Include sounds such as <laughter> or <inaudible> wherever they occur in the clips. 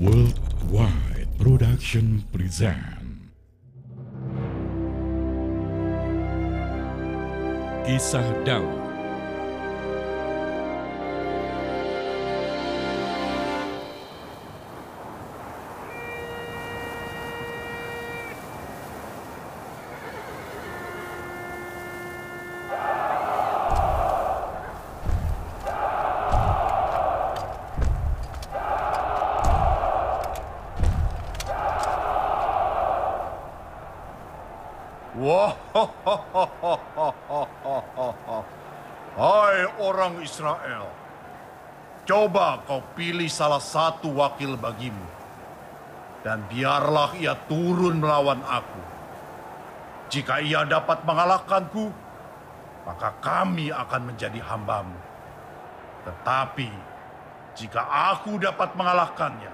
Worldwide Production present. Kisah Daud Wah, hai orang Israel, coba kau pilih salah satu wakil bagimu, dan biarlah ia turun melawan aku. Jika ia dapat mengalahkanku, maka kami akan menjadi hambamu. Tetapi jika aku dapat mengalahkannya,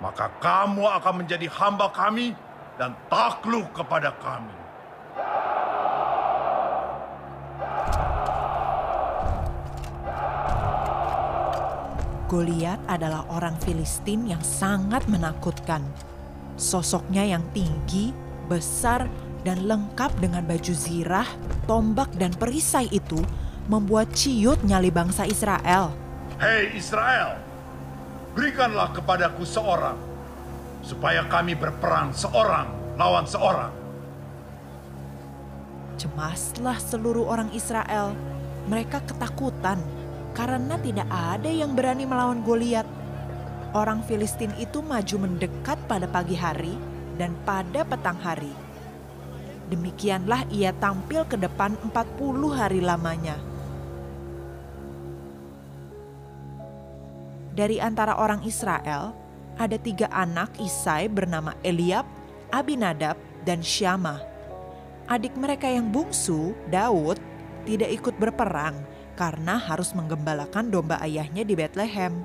maka kamu akan menjadi hamba kami dan takluk kepada kami. Goliat adalah orang Filistin yang sangat menakutkan. Sosoknya yang tinggi, besar, dan lengkap dengan baju zirah, tombak, dan perisai itu membuat ciut nyali bangsa Israel. Hei Israel, berikanlah kepadaku seorang, supaya kami berperang seorang lawan seorang. Cemaslah seluruh orang Israel. Mereka ketakutan karena tidak ada yang berani melawan Goliat. Orang Filistin itu maju mendekat pada pagi hari dan pada petang hari. Demikianlah ia tampil ke depan 40 hari lamanya. Dari antara orang Israel, ada tiga anak Isai bernama Eliab, Abinadab, dan Syama. Adik mereka yang bungsu, Daud, tidak ikut berperang karena harus menggembalakan domba ayahnya di Bethlehem.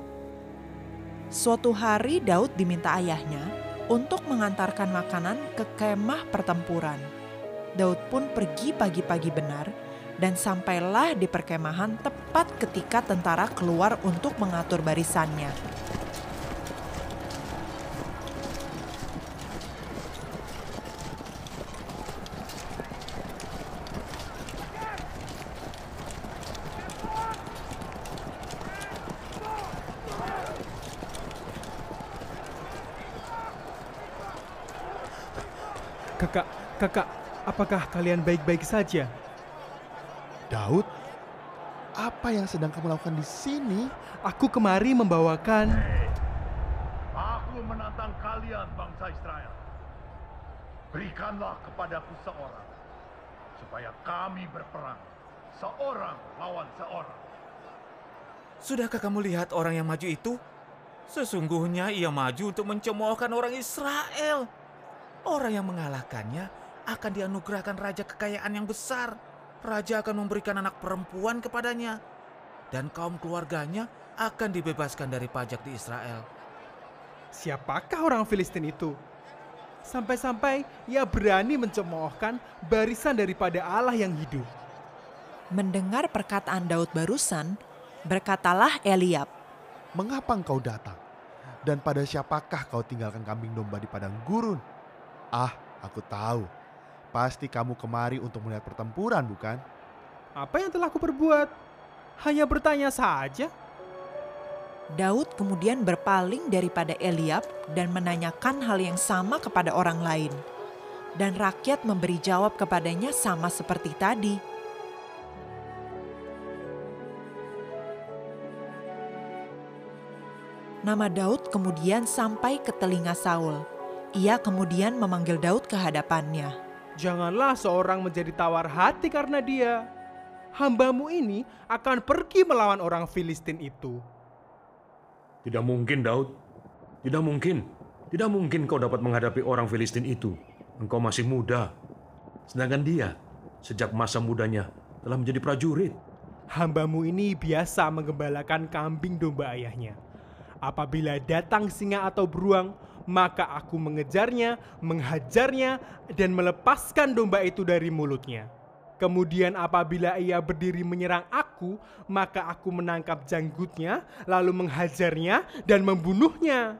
Suatu hari Daud diminta ayahnya untuk mengantarkan makanan ke kemah pertempuran. Daud pun pergi pagi-pagi benar dan sampailah di perkemahan tepat ketika tentara keluar untuk mengatur barisannya. Kakak, kakak, apakah kalian baik-baik saja? Daud, apa yang sedang kamu lakukan di sini? Aku kemari membawakan... Aku menantang kalian bangsa Israel. Berikanlah kepadaku seorang, supaya kami berperang seorang lawan seorang. Sudahkah kamu lihat orang yang maju itu? Sesungguhnya ia maju untuk mencemoohkan orang Israel. Orang yang mengalahkannya akan dianugerahkan raja kekayaan yang besar. Raja akan memberikan anak perempuan kepadanya. Dan kaum keluarganya akan dibebaskan dari pajak di Israel. Siapakah orang Filistin itu? Sampai-sampai ia berani mencemoohkan barisan daripada Allah yang hidup. Mendengar perkataan Daud barusan, berkatalah Eliab, Mengapa engkau datang? Dan pada siapakah kau tinggalkan kambing domba di padang gurun? Ah, aku tahu. Pasti kamu kemari untuk melihat pertempuran, bukan? Apa yang telah kuperbuat? Hanya bertanya saja. Daud kemudian berpaling daripada Eliab dan menanyakan hal yang sama kepada orang lain. Dan rakyat memberi jawab kepadanya sama seperti tadi. Nama Daud kemudian sampai ke telinga Saul. Ia kemudian memanggil Daud ke hadapannya. Janganlah seorang menjadi tawar hati karena dia. Hambamu ini akan pergi melawan orang Filistin itu. Tidak mungkin, Daud. Tidak mungkin. Tidak mungkin kau dapat menghadapi orang Filistin itu. Engkau masih muda. Sedangkan dia, sejak masa mudanya, telah menjadi prajurit. Hambamu ini biasa menggembalakan kambing domba ayahnya. Apabila datang singa atau beruang, maka aku mengejarnya, menghajarnya, dan melepaskan domba itu dari mulutnya. Kemudian apabila ia berdiri menyerang aku, maka aku menangkap janggutnya, lalu menghajarnya dan membunuhnya.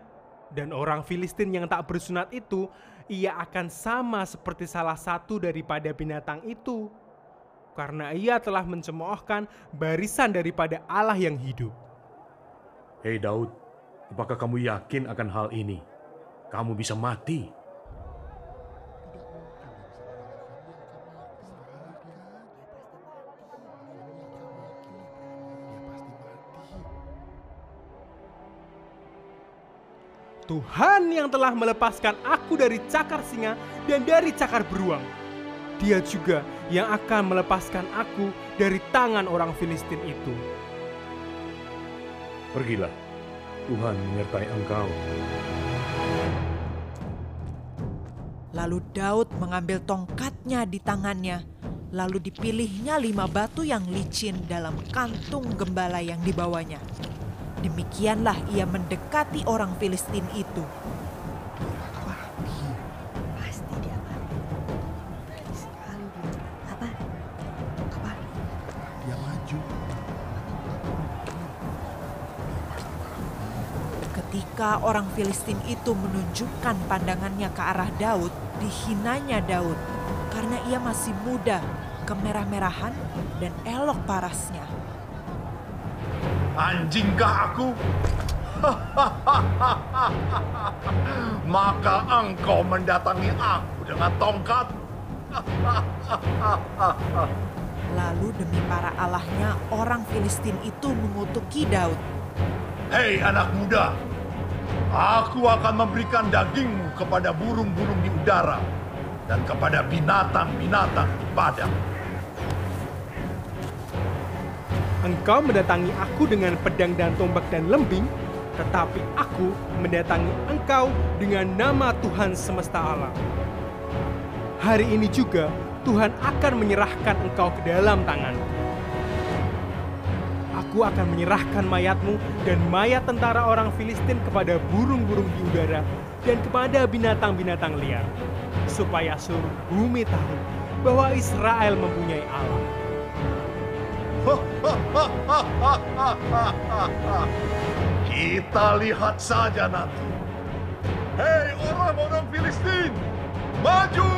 Dan orang Filistin yang tak bersunat itu, ia akan sama seperti salah satu daripada binatang itu. Karena ia telah mencemoohkan barisan daripada Allah yang hidup. Hei Daud, apakah kamu yakin akan hal ini? Kamu bisa mati. Tuhan yang telah melepaskan aku dari cakar singa dan dari cakar beruang. Dia juga yang akan melepaskan aku dari tangan orang Filistin itu. Pergilah, Tuhan menyertai engkau. Lalu Daud mengambil tongkatnya di tangannya, lalu dipilihnya lima batu yang licin dalam kantung gembala yang dibawanya. Demikianlah ia mendekati orang Filistin itu. Ketika orang Filistin itu menunjukkan pandangannya ke arah Daud, dihinanya Daud karena ia masih muda, kemerah-merahan, dan elok parasnya. Anjingkah aku? <laughs> Maka engkau mendatangi aku dengan tongkat. <laughs> Lalu demi para allahnya, orang Filistin itu mengutuki Daud. Hei anak muda, aku akan memberikan dagingmu kepada burung-burung di udara dan kepada binatang-binatang di padang. Engkau mendatangi aku dengan pedang dan tombak dan lembing, tetapi aku mendatangi engkau dengan nama Tuhan semesta alam. Hari ini juga Tuhan akan menyerahkan engkau ke dalam tanganku. Aku akan menyerahkan mayatmu dan mayat tentara orang Filistin kepada burung-burung di udara dan kepada binatang-binatang liar, supaya seluruh bumi tahu bahwa Israel mempunyai Allah. <laughs> Kita lihat saja nanti. Hei orang-orang Filistin, maju!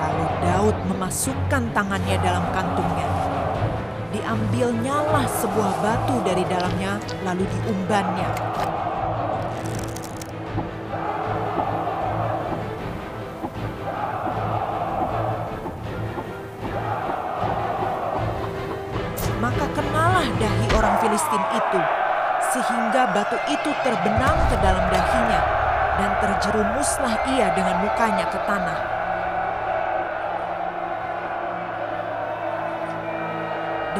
Lalu Daud memasukkan tangannya dalam kantungnya. Diambilnyalah sebuah batu dari dalamnya, lalu diumbannya. Maka kenalah dahi orang Filistin itu, sehingga batu itu terbenam ke dalam dahinya, dan terjerumuslah ia dengan mukanya ke tanah.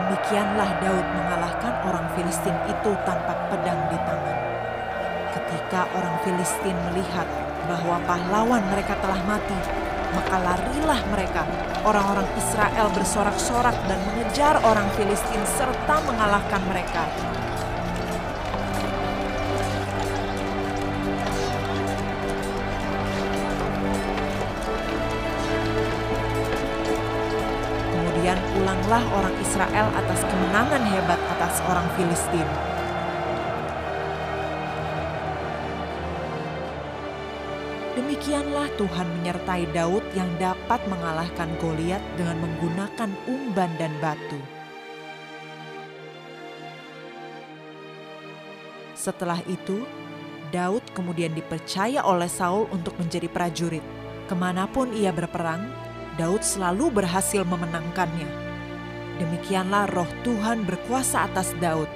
Demikianlah Daud mengalahkan orang Filistin itu tanpa pedang di tangan. Ketika orang Filistin melihat bahwa pahlawan mereka telah mati, maka larilah mereka. Orang-orang Israel bersorak-sorak dan mengejar orang Filistin serta mengalahkan mereka. Pulanglah orang Israel atas kemenangan hebat atas orang Filistin. Demikianlah Tuhan menyertai Daud yang dapat mengalahkan Goliat dengan menggunakan umban dan batu. Setelah itu, Daud kemudian dipercaya oleh Saul untuk menjadi prajurit. Ke mana pun ia berperang, Daud selalu berhasil memenangkannya. Demikianlah roh Tuhan berkuasa atas Daud